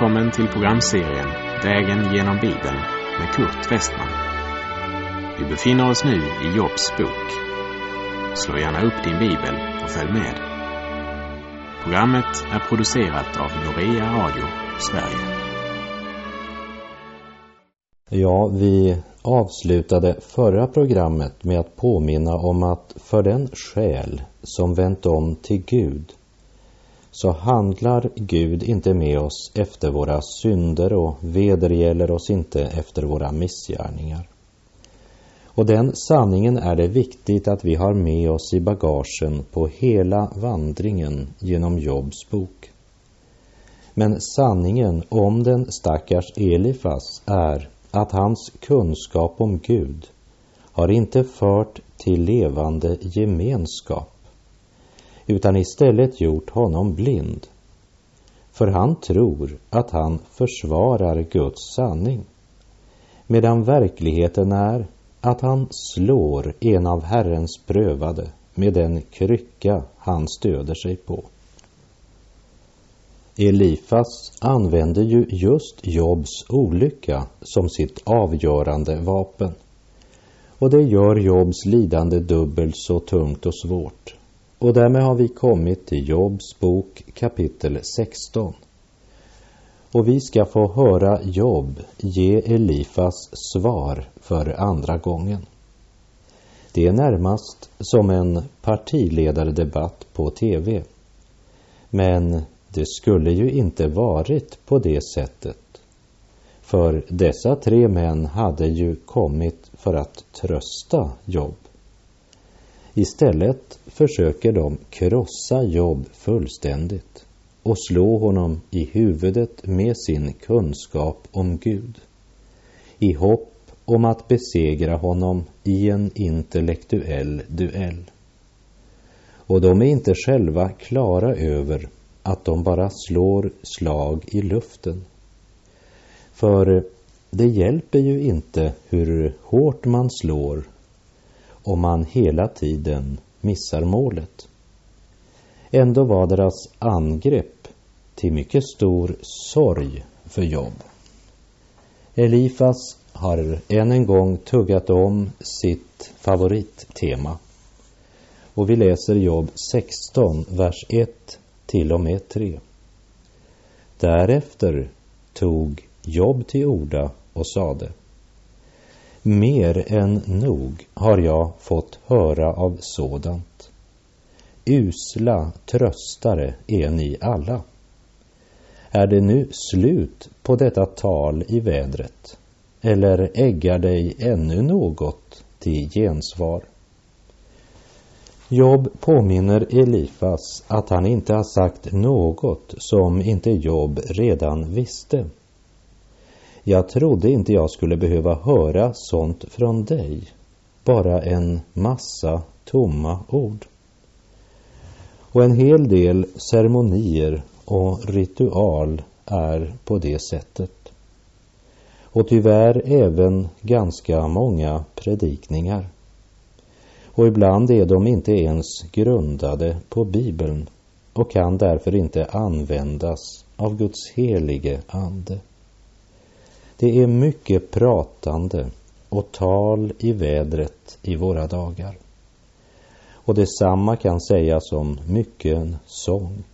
Välkommen till programserien Vägen genom Bibeln med Kurt Westman. Vi befinner oss nu i Jobs bok. Slå gärna upp din bibel och följ med. Programmet är producerat av Norea Radio Sverige. Ja, vi avslutade förra programmet med att påminna om att för den själ som vänt om till Gud så handlar Gud inte med oss efter våra synder och vedergäller oss inte efter våra missgärningar. Och den sanningen är det viktigt att vi har med oss i bagagen på hela vandringen genom Jobs bok. Men sanningen om den stackars Elifas är att hans kunskap om Gud har inte fört till levande gemenskap utan istället gjort honom blind. För han tror att han försvarar Guds sanning, medan verkligheten är att han slår en av Herrens prövade med den krycka han stöder sig på. Elifas använder ju just Jobs olycka som sitt avgörande vapen. Och det gör Jobs lidande dubbelt så tungt och svårt. Och därmed har vi kommit till Jobs bok kapitel 16. Och vi ska få höra Job ge Elifas svar för andra gången. Det är närmast som en partiledardebatt på TV. Men det skulle ju inte varit på det sättet. För dessa tre män hade ju kommit för att trösta Job. Istället försöker de krossa Job fullständigt och slå honom i huvudet med sin kunskap om Gud i hopp om att besegra honom i en intellektuell duell. Och de är inte själva klara över att de bara slår slag i luften. För det hjälper ju inte hur hårt man slår och man hela tiden missar målet. Ändå var deras angrepp till mycket stor sorg för Job. Elifas har än en gång tuggat om sitt favorittema. Och vi läser Job 16, vers 1 till och med 3. Därefter tog Job till orda och sade Mer än nog har jag fått höra av sådant. Usla tröstare är ni alla. Är det nu slut på detta tal i vädret? Eller äggar dig ännu något till gensvar? Job påminner Elifas att han inte har sagt något som inte Job redan visste. Jag trodde inte jag skulle behöva höra sånt från dig. Bara en massa tomma ord. Och en hel del ceremonier och ritual är på det sättet. Och tyvärr även ganska många predikningar. Och ibland är de inte ens grundade på Bibeln och kan därför inte användas av Guds helige Ande. Det är mycket pratande och tal i vädret i våra dagar. Och detsamma kan sägas om mycken sång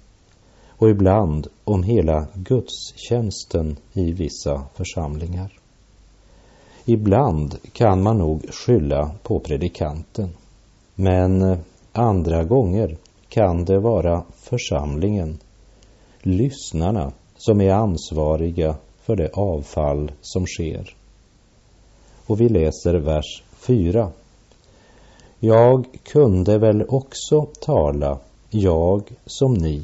och ibland om hela gudstjänsten i vissa församlingar. Ibland kan man nog skylla på predikanten, men andra gånger kan det vara församlingen, lyssnarna, som är ansvariga för det avfall som sker. Och vi läser vers 4. Jag kunde väl också tala, jag som ni.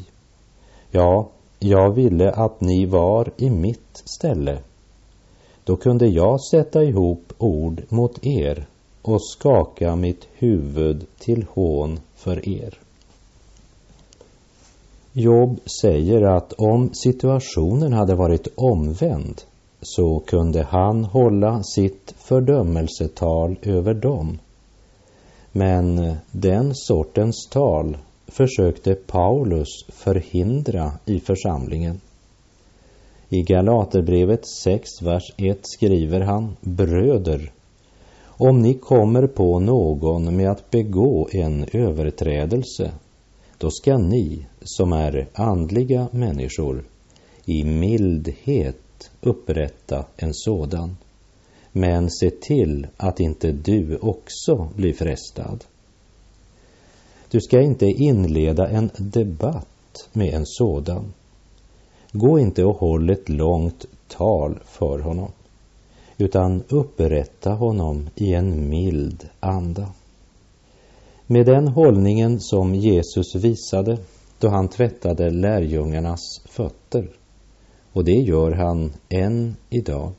Ja, jag ville att ni var i mitt ställe. Då kunde jag sätta ihop ord mot er och skaka mitt huvud till hån för er. Job säger att om situationen hade varit omvänd så kunde han hålla sitt fördömelsetal över dem. Men den sortens tal försökte Paulus förhindra i församlingen. I Galaterbrevet 6, vers 1 skriver han, Bröder, om ni kommer på någon med att begå en överträdelse, då ska ni, som är andliga människor, i mildhet upprätta en sådan. Men se till att inte du också blir frestad. Du ska inte inleda en debatt med en sådan. Gå inte och håll ett långt tal för honom, utan upprätta honom i en mild anda. Med den hållningen som Jesus visade då han tvättade lärjungarnas fötter. Och det gör han än idag.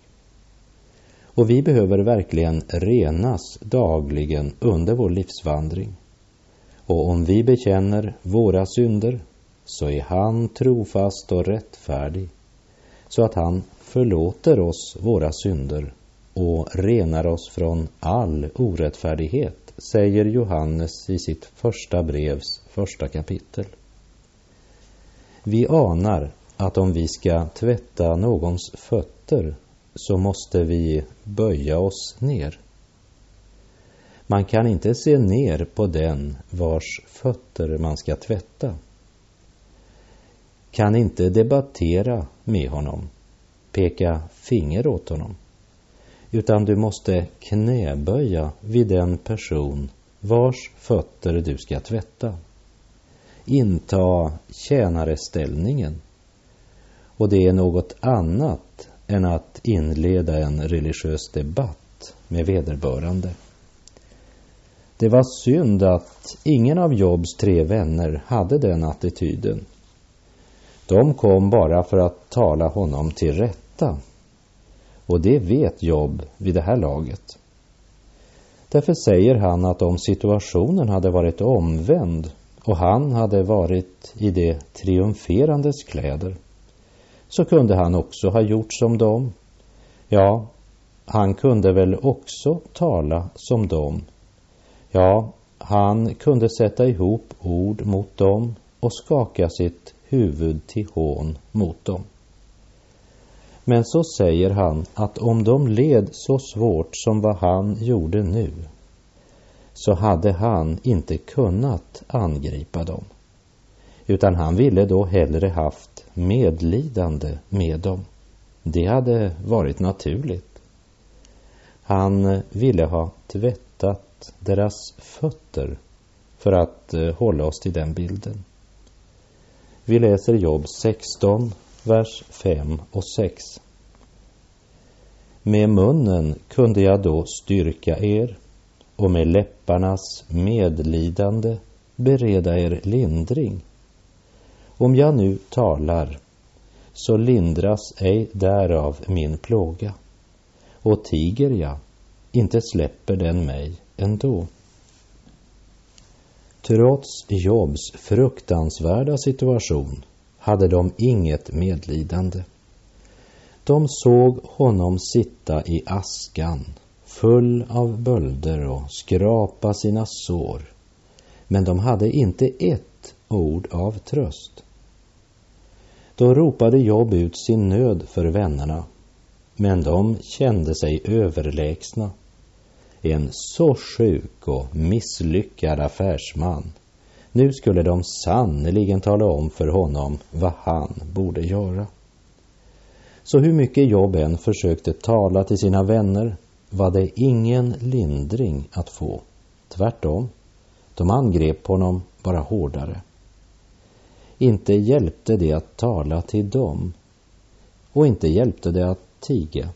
Och vi behöver verkligen renas dagligen under vår livsvandring. Och om vi bekänner våra synder så är han trofast och rättfärdig så att han förlåter oss våra synder och renar oss från all orättfärdighet, säger Johannes i sitt första brevs första kapitel. Vi anar att om vi ska tvätta någons fötter så måste vi böja oss ner. Man kan inte se ner på den vars fötter man ska tvätta. Kan inte debattera med honom, peka finger åt honom. Utan du måste knäböja vid den person vars fötter du ska tvätta. Inta tjänareställningen. Och det är något annat än att inleda en religiös debatt med vederbörande. Det var synd att ingen av Jobs tre vänner hade den attityden. De kom bara för att tala honom till rätta. Och det vet Job vid det här laget. Därför säger han att om situationen hade varit omvänd och han hade varit i de triumferandes kläder så kunde han också ha gjort som dem. Ja, han kunde väl också tala som dem Ja, han kunde sätta ihop ord mot dem och skaka sitt huvud till hån mot dem. Men så säger han att om de led så svårt som vad han gjorde nu så hade han inte kunnat angripa dem. Utan han ville då hellre haft medlidande med dem. Det hade varit naturligt. Han ville ha tvättat deras fötter för att eh, hålla oss till den bilden. Vi läser Jobb 16, vers 5 och 6. Med munnen kunde jag då styrka er och med läpparnas medlidande bereda er lindring. Om jag nu talar så lindras ej därav min plåga och tiger jag, inte släpper den mig ändå. Trots Jobs fruktansvärda situation hade de inget medlidande. De såg honom sitta i askan, full av bölder och skrapa sina sår. Men de hade inte ett ord av tröst. Då ropade Job ut sin nöd för vännerna, men de kände sig överlägsna en så sjuk och misslyckad affärsman. Nu skulle de sannerligen tala om för honom vad han borde göra. Så hur mycket Jobb än försökte tala till sina vänner var det ingen lindring att få. Tvärtom, de angrep honom bara hårdare. Inte hjälpte det att tala till dem och inte hjälpte det att tiga.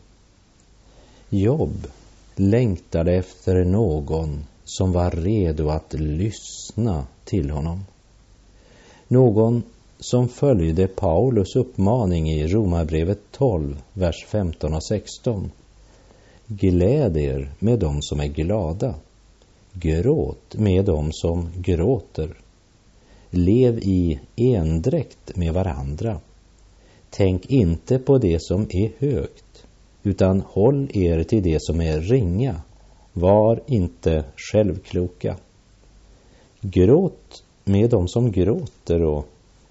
Jobb längtade efter någon som var redo att lyssna till honom. Någon som följde Paulus uppmaning i Romarbrevet 12, vers 15 och 16. Gläd er med dem som är glada. Gråt med dem som gråter. Lev i endräkt med varandra. Tänk inte på det som är högt utan håll er till det som är ringa. Var inte självkloka. Gråt med dem som gråter och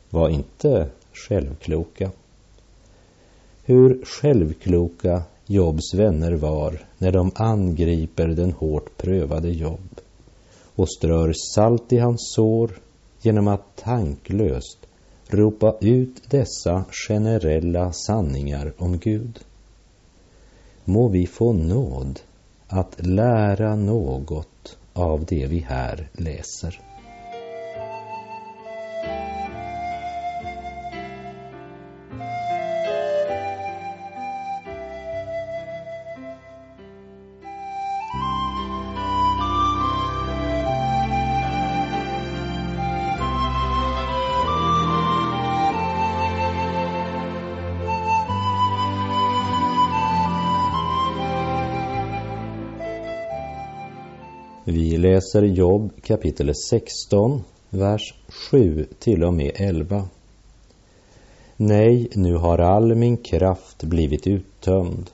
var inte självkloka. hur självkloka Jobs vänner var när de angriper den hårt prövade Jobb och strör salt i hans sår genom att tanklöst ropa ut dessa generella sanningar om Gud. Må vi få nåd att lära något av det vi här läser. Vi läser Jobb kapitel 16, vers 7 till och med 11. Nej, nu har all min kraft blivit uttömd.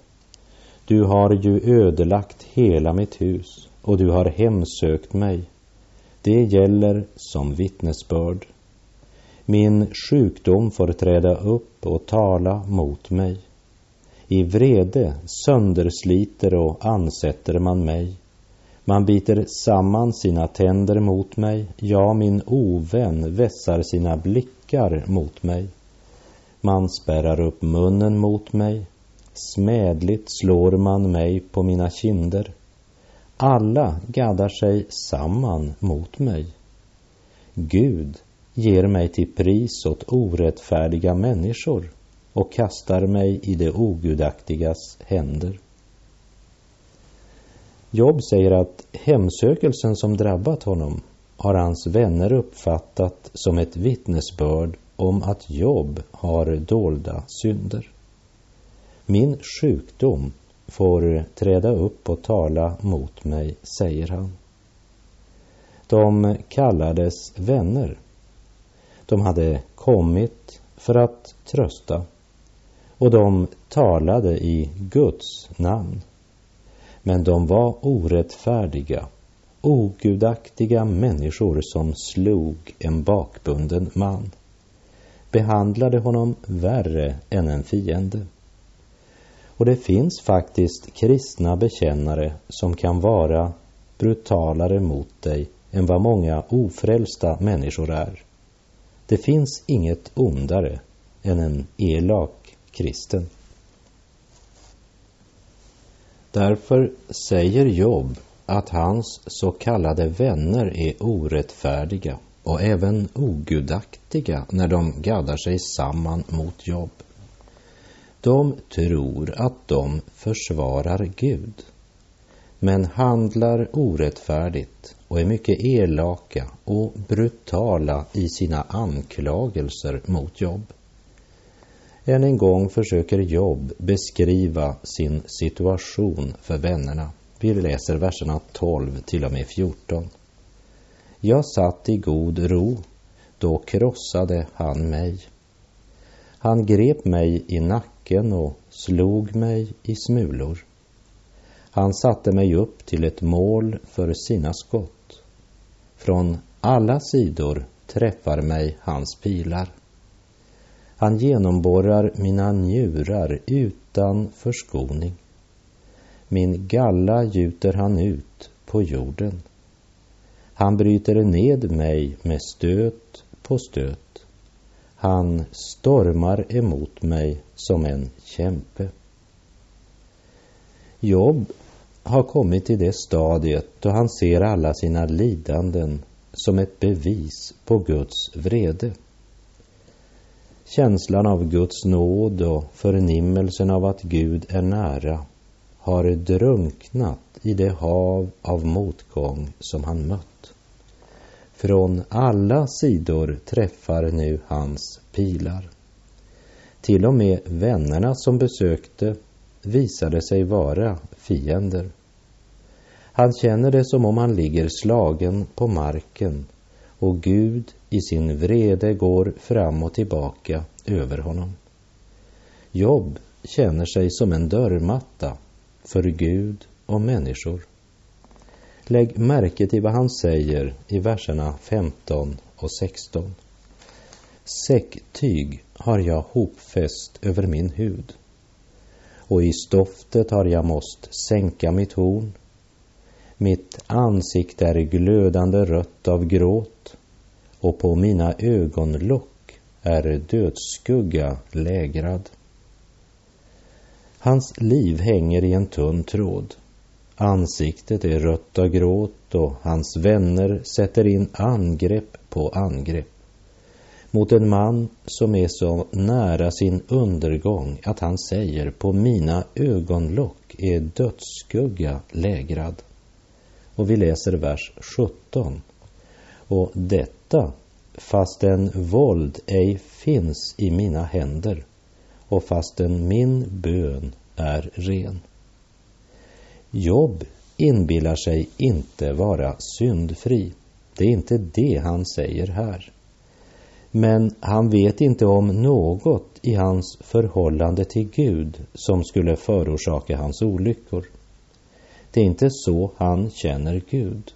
Du har ju ödelagt hela mitt hus och du har hemsökt mig. Det gäller som vittnesbörd. Min sjukdom får träda upp och tala mot mig. I vrede söndersliter och ansätter man mig. Man biter samman sina tänder mot mig, ja, min ovän vässar sina blickar mot mig. Man spärrar upp munnen mot mig, smädligt slår man mig på mina kinder. Alla gaddar sig samman mot mig. Gud ger mig till pris åt orättfärdiga människor och kastar mig i det ogudaktigas händer. Jobb säger att hemsökelsen som drabbat honom har hans vänner uppfattat som ett vittnesbörd om att Jobb har dolda synder. Min sjukdom får träda upp och tala mot mig, säger han. De kallades vänner. De hade kommit för att trösta och de talade i Guds namn. Men de var orättfärdiga, ogudaktiga människor som slog en bakbunden man, behandlade honom värre än en fiende. Och det finns faktiskt kristna bekännare som kan vara brutalare mot dig än vad många ofrälsta människor är. Det finns inget ondare än en elak kristen. Därför säger Job att hans så kallade vänner är orättfärdiga och även ogudaktiga när de gaddar sig samman mot Job. De tror att de försvarar Gud, men handlar orättfärdigt och är mycket elaka och brutala i sina anklagelser mot Job. Än en gång försöker Job beskriva sin situation för vännerna. Vi läser verserna 12 till och med 14. Jag satt i god ro, då krossade han mig. Han grep mig i nacken och slog mig i smulor. Han satte mig upp till ett mål för sina skott. Från alla sidor träffar mig hans pilar. Han genomborrar mina njurar utan förskoning. Min galla gjuter han ut på jorden. Han bryter ned mig med stöt på stöt. Han stormar emot mig som en kämpe. Jobb har kommit till det stadiet då han ser alla sina lidanden som ett bevis på Guds vrede. Känslan av Guds nåd och förnimmelsen av att Gud är nära har drunknat i det hav av motgång som han mött. Från alla sidor träffar nu hans pilar. Till och med vännerna som besökte visade sig vara fiender. Han känner det som om han ligger slagen på marken och Gud i sin vrede går fram och tillbaka över honom. Jobb känner sig som en dörrmatta för Gud och människor. Lägg märke till vad han säger i verserna 15 och 16. Säcktyg har jag hopfäst över min hud och i stoftet har jag måst sänka mitt horn. Mitt ansikte är glödande rött av gråt och på mina ögonlock är dödsskugga lägrad. Hans liv hänger i en tunn tråd. Ansiktet är rött av gråt och hans vänner sätter in angrepp på angrepp mot en man som är så nära sin undergång att han säger på mina ögonlock är dödsskugga lägrad. Och vi läser vers 17. Och detta fastän våld ej finns i mina händer och fastän min bön är ren. Jobb inbillar sig inte vara syndfri. Det är inte det han säger här. Men han vet inte om något i hans förhållande till Gud som skulle förorsaka hans olyckor. Det är inte så han känner Gud.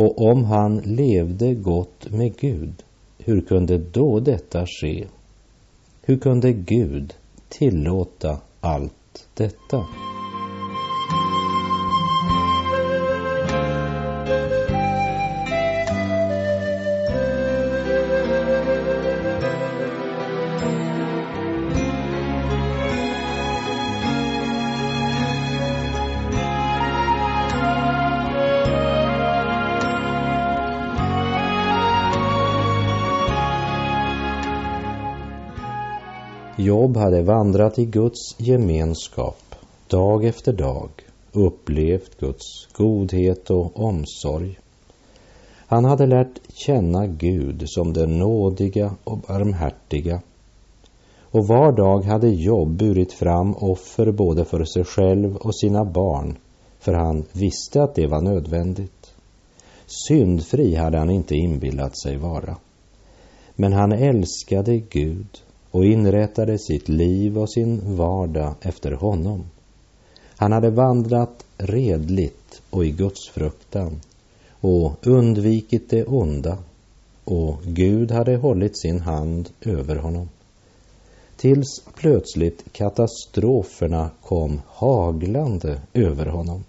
Och om han levde gott med Gud, hur kunde då detta ske? Hur kunde Gud tillåta allt detta? Hade vandrat i Guds gemenskap dag efter dag, upplevt Guds godhet och omsorg. Han hade lärt känna Gud som den nådiga och barmhärtiga. Och var dag hade Job burit fram offer både för sig själv och sina barn, för han visste att det var nödvändigt. Syndfri hade han inte inbillat sig vara. Men han älskade Gud och inrättade sitt liv och sin vardag efter honom. Han hade vandrat redligt och i Guds fruktan och undvikit det onda och Gud hade hållit sin hand över honom. Tills plötsligt katastroferna kom haglande över honom.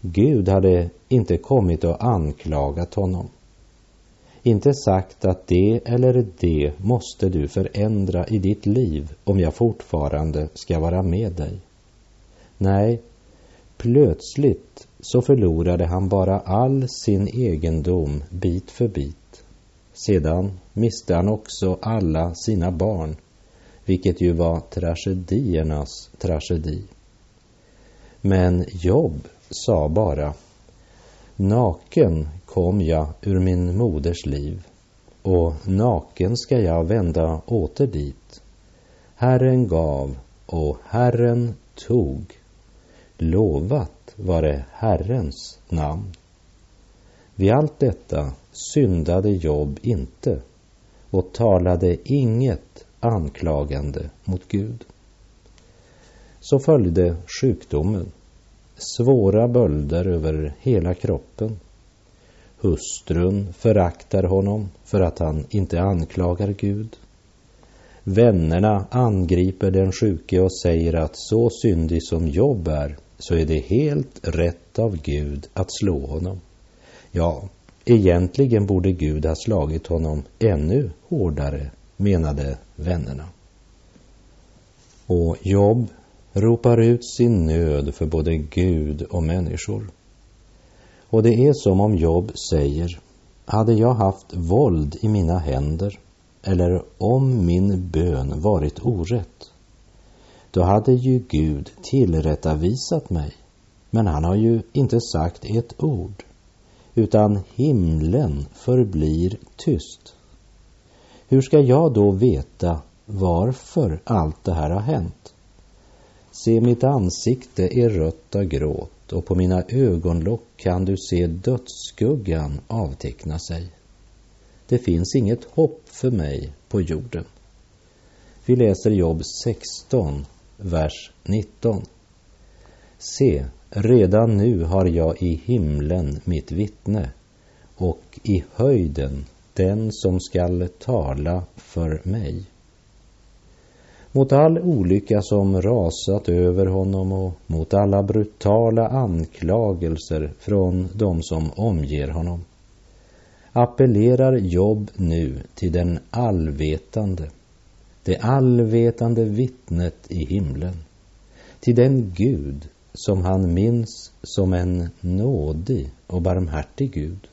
Gud hade inte kommit och anklagat honom inte sagt att det eller det måste du förändra i ditt liv om jag fortfarande ska vara med dig. Nej, plötsligt så förlorade han bara all sin egendom bit för bit. Sedan miste han också alla sina barn, vilket ju var tragediernas tragedi. Men Jobb sa bara Naken kom jag ur min moders liv och naken ska jag vända åter dit. Herren gav och Herren tog. Lovat var det Herrens namn. Vid allt detta syndade Job inte och talade inget anklagande mot Gud. Så följde sjukdomen svåra bölder över hela kroppen. Hustrun föraktar honom för att han inte anklagar Gud. Vännerna angriper den sjuke och säger att så syndig som Jobb är så är det helt rätt av Gud att slå honom. Ja, egentligen borde Gud ha slagit honom ännu hårdare, menade vännerna. Och Jobb ropar ut sin nöd för både Gud och människor. Och det är som om Job säger, hade jag haft våld i mina händer eller om min bön varit orätt, då hade ju Gud tillrättavisat mig. Men han har ju inte sagt ett ord, utan himlen förblir tyst. Hur ska jag då veta varför allt det här har hänt? Se, mitt ansikte är rött av gråt och på mina ögonlock kan du se dödsskuggan avteckna sig. Det finns inget hopp för mig på jorden. Vi läser Jobb 16, vers 19. Se, redan nu har jag i himlen mitt vittne och i höjden den som skall tala för mig mot all olycka som rasat över honom och mot alla brutala anklagelser från de som omger honom appellerar Jobb nu till den allvetande, det allvetande vittnet i himlen, till den Gud som han minns som en nådig och barmhärtig Gud.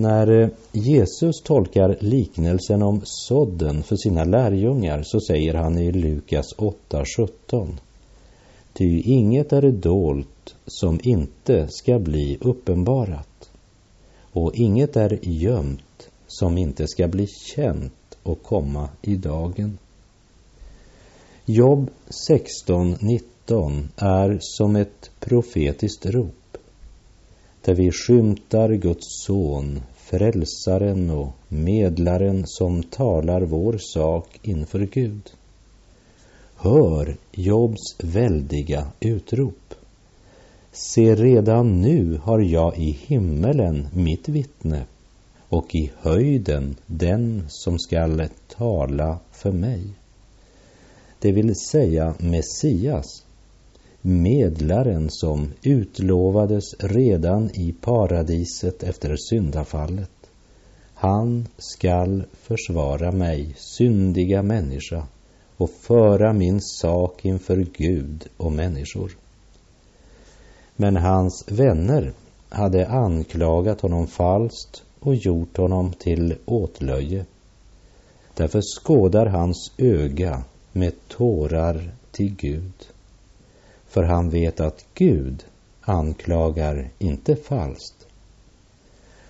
När eh, Jesus tolkar liknelsen om sådden för sina lärjungar så säger han i Lukas 8.17 Ty inget är dolt som inte ska bli uppenbarat och inget är gömt som inte ska bli känt och komma i dagen. Jobb 16.19 är som ett profetiskt rop där vi skymtar Guds son, frälsaren och medlaren som talar vår sak inför Gud. Hör Jobs väldiga utrop. Se, redan nu har jag i himmelen mitt vittne och i höjden den som skall tala för mig. Det vill säga Messias, medlaren som utlovades redan i paradiset efter syndafallet. Han skall försvara mig, syndiga människa, och föra min sak inför Gud och människor. Men hans vänner hade anklagat honom falskt och gjort honom till åtlöje. Därför skådar hans öga med tårar till Gud. För han vet att Gud anklagar inte falskt.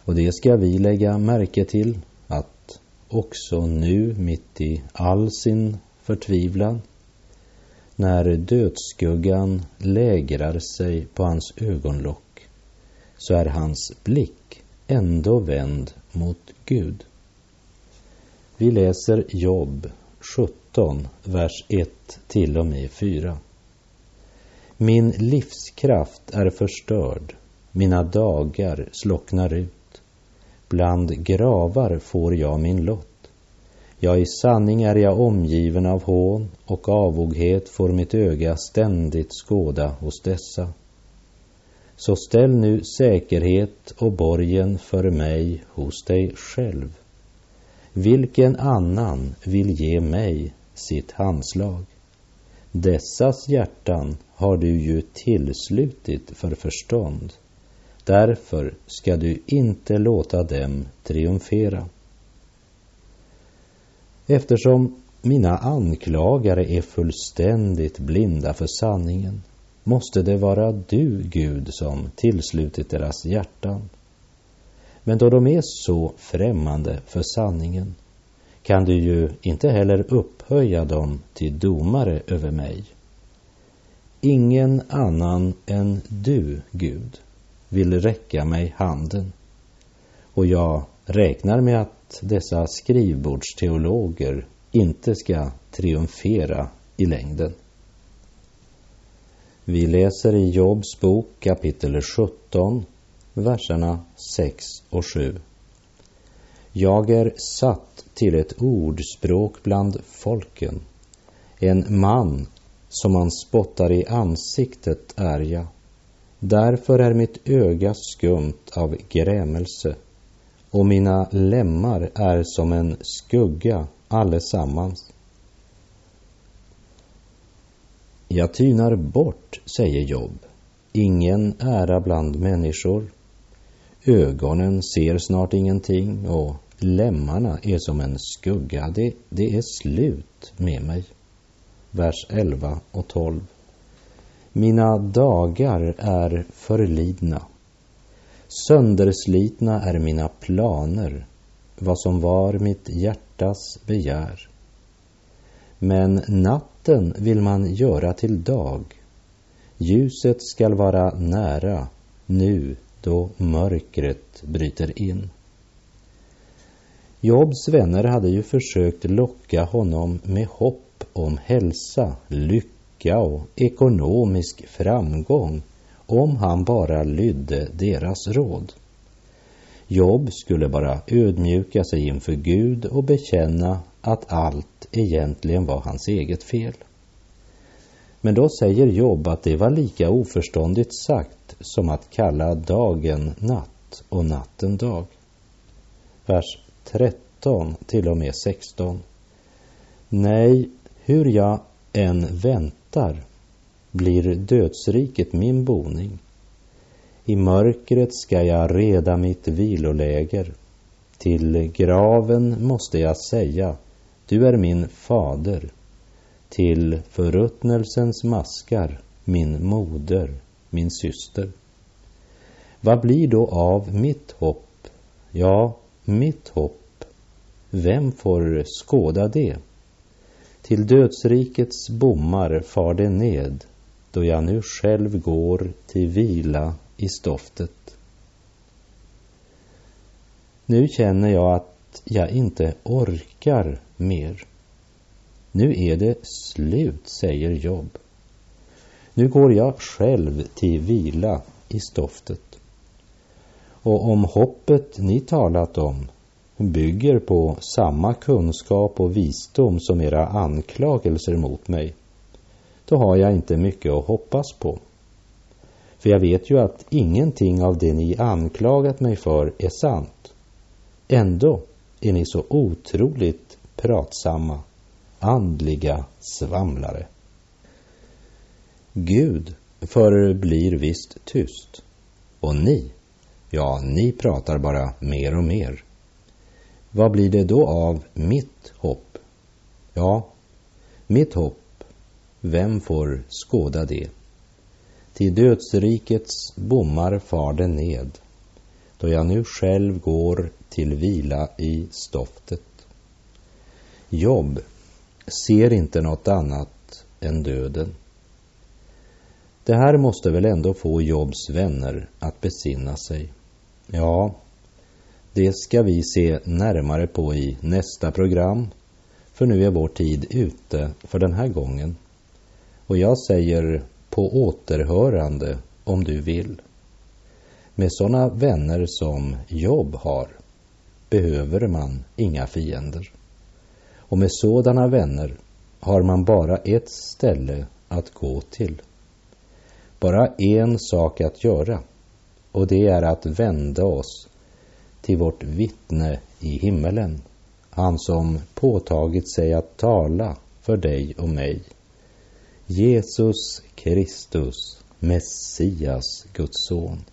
Och det ska vi lägga märke till att också nu mitt i all sin förtvivlan när dödsskuggan lägrar sig på hans ögonlock så är hans blick ändå vänd mot Gud. Vi läser Jobb 17, vers 1 till och med 4. Min livskraft är förstörd, mina dagar slocknar ut. Bland gravar får jag min lott. Ja, i sanning är jag omgiven av hån och avoghet får mitt öga ständigt skåda hos dessa. Så ställ nu säkerhet och borgen för mig hos dig själv. Vilken annan vill ge mig sitt handslag? Dessas hjärtan har du ju tillslutit för förstånd. Därför ska du inte låta dem triumfera. Eftersom mina anklagare är fullständigt blinda för sanningen måste det vara du, Gud, som tillslutit deras hjärtan. Men då de är så främmande för sanningen kan du ju inte heller upphöja dem till domare över mig. Ingen annan än du, Gud, vill räcka mig handen. Och jag räknar med att dessa skrivbordsteologer inte ska triumfera i längden. Vi läser i Jobs bok kapitel 17, verserna 6 och 7. Jag är satt till ett ordspråk bland folken. En man som man spottar i ansiktet är jag. Därför är mitt öga skumt av grämelse och mina lemmar är som en skugga allesammans. Jag tynar bort, säger Jobb, ingen ära bland människor. Ögonen ser snart ingenting och lemmarna är som en skugga. Det, det är slut med mig. Vers 11 och 12. Mina dagar är förlidna. Sönderslitna är mina planer, vad som var mitt hjärtas begär. Men natten vill man göra till dag. Ljuset skall vara nära, nu då mörkret bryter in. Jobs vänner hade ju försökt locka honom med hopp om hälsa, lycka och ekonomisk framgång om han bara lydde deras råd. Jobb skulle bara ödmjuka sig inför Gud och bekänna att allt egentligen var hans eget fel. Men då säger Jobb att det var lika oförståndigt sagt som att kalla dagen natt och natten dag. Vers 13 till och med 16. Nej, hur jag än väntar blir dödsriket min boning. I mörkret ska jag reda mitt viloläger. Till graven måste jag säga, du är min fader. Till förruttnelsens maskar, min moder, min syster. Vad blir då av mitt hopp? Ja, mitt hopp. Vem får skåda det? Till dödsrikets bommar far det ned, då jag nu själv går till vila i stoftet. Nu känner jag att jag inte orkar mer. Nu är det slut, säger Jobb. Nu går jag själv till vila i stoftet. Och om hoppet ni talat om bygger på samma kunskap och visdom som era anklagelser mot mig, då har jag inte mycket att hoppas på. För jag vet ju att ingenting av det ni anklagat mig för är sant. Ändå är ni så otroligt pratsamma, andliga svamlare. Gud förblir visst tyst. Och ni, ja, ni pratar bara mer och mer. Vad blir det då av mitt hopp? Ja, mitt hopp, vem får skåda det? Till dödsrikets bommar far det ned, då jag nu själv går till vila i stoftet. Jobb ser inte något annat än döden. Det här måste väl ändå få Jobs vänner att besinna sig. Ja, det ska vi se närmare på i nästa program, för nu är vår tid ute för den här gången. Och jag säger på återhörande om du vill. Med sådana vänner som Jobb har behöver man inga fiender. Och med sådana vänner har man bara ett ställe att gå till. Bara en sak att göra och det är att vända oss till vårt vittne i himmelen, han som påtagit sig att tala för dig och mig. Jesus Kristus, Messias, Guds son.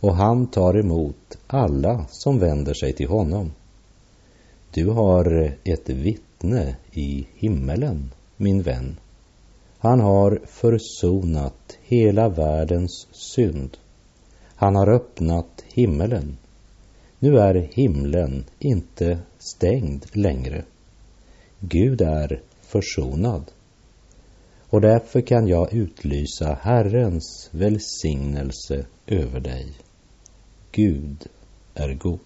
Och han tar emot alla som vänder sig till honom. Du har ett vittne i himmelen, min vän. Han har försonat hela världens synd. Han har öppnat himmelen. Nu är himlen inte stängd längre. Gud är försonad. Och därför kan jag utlysa Herrens välsignelse över dig. Gud är god.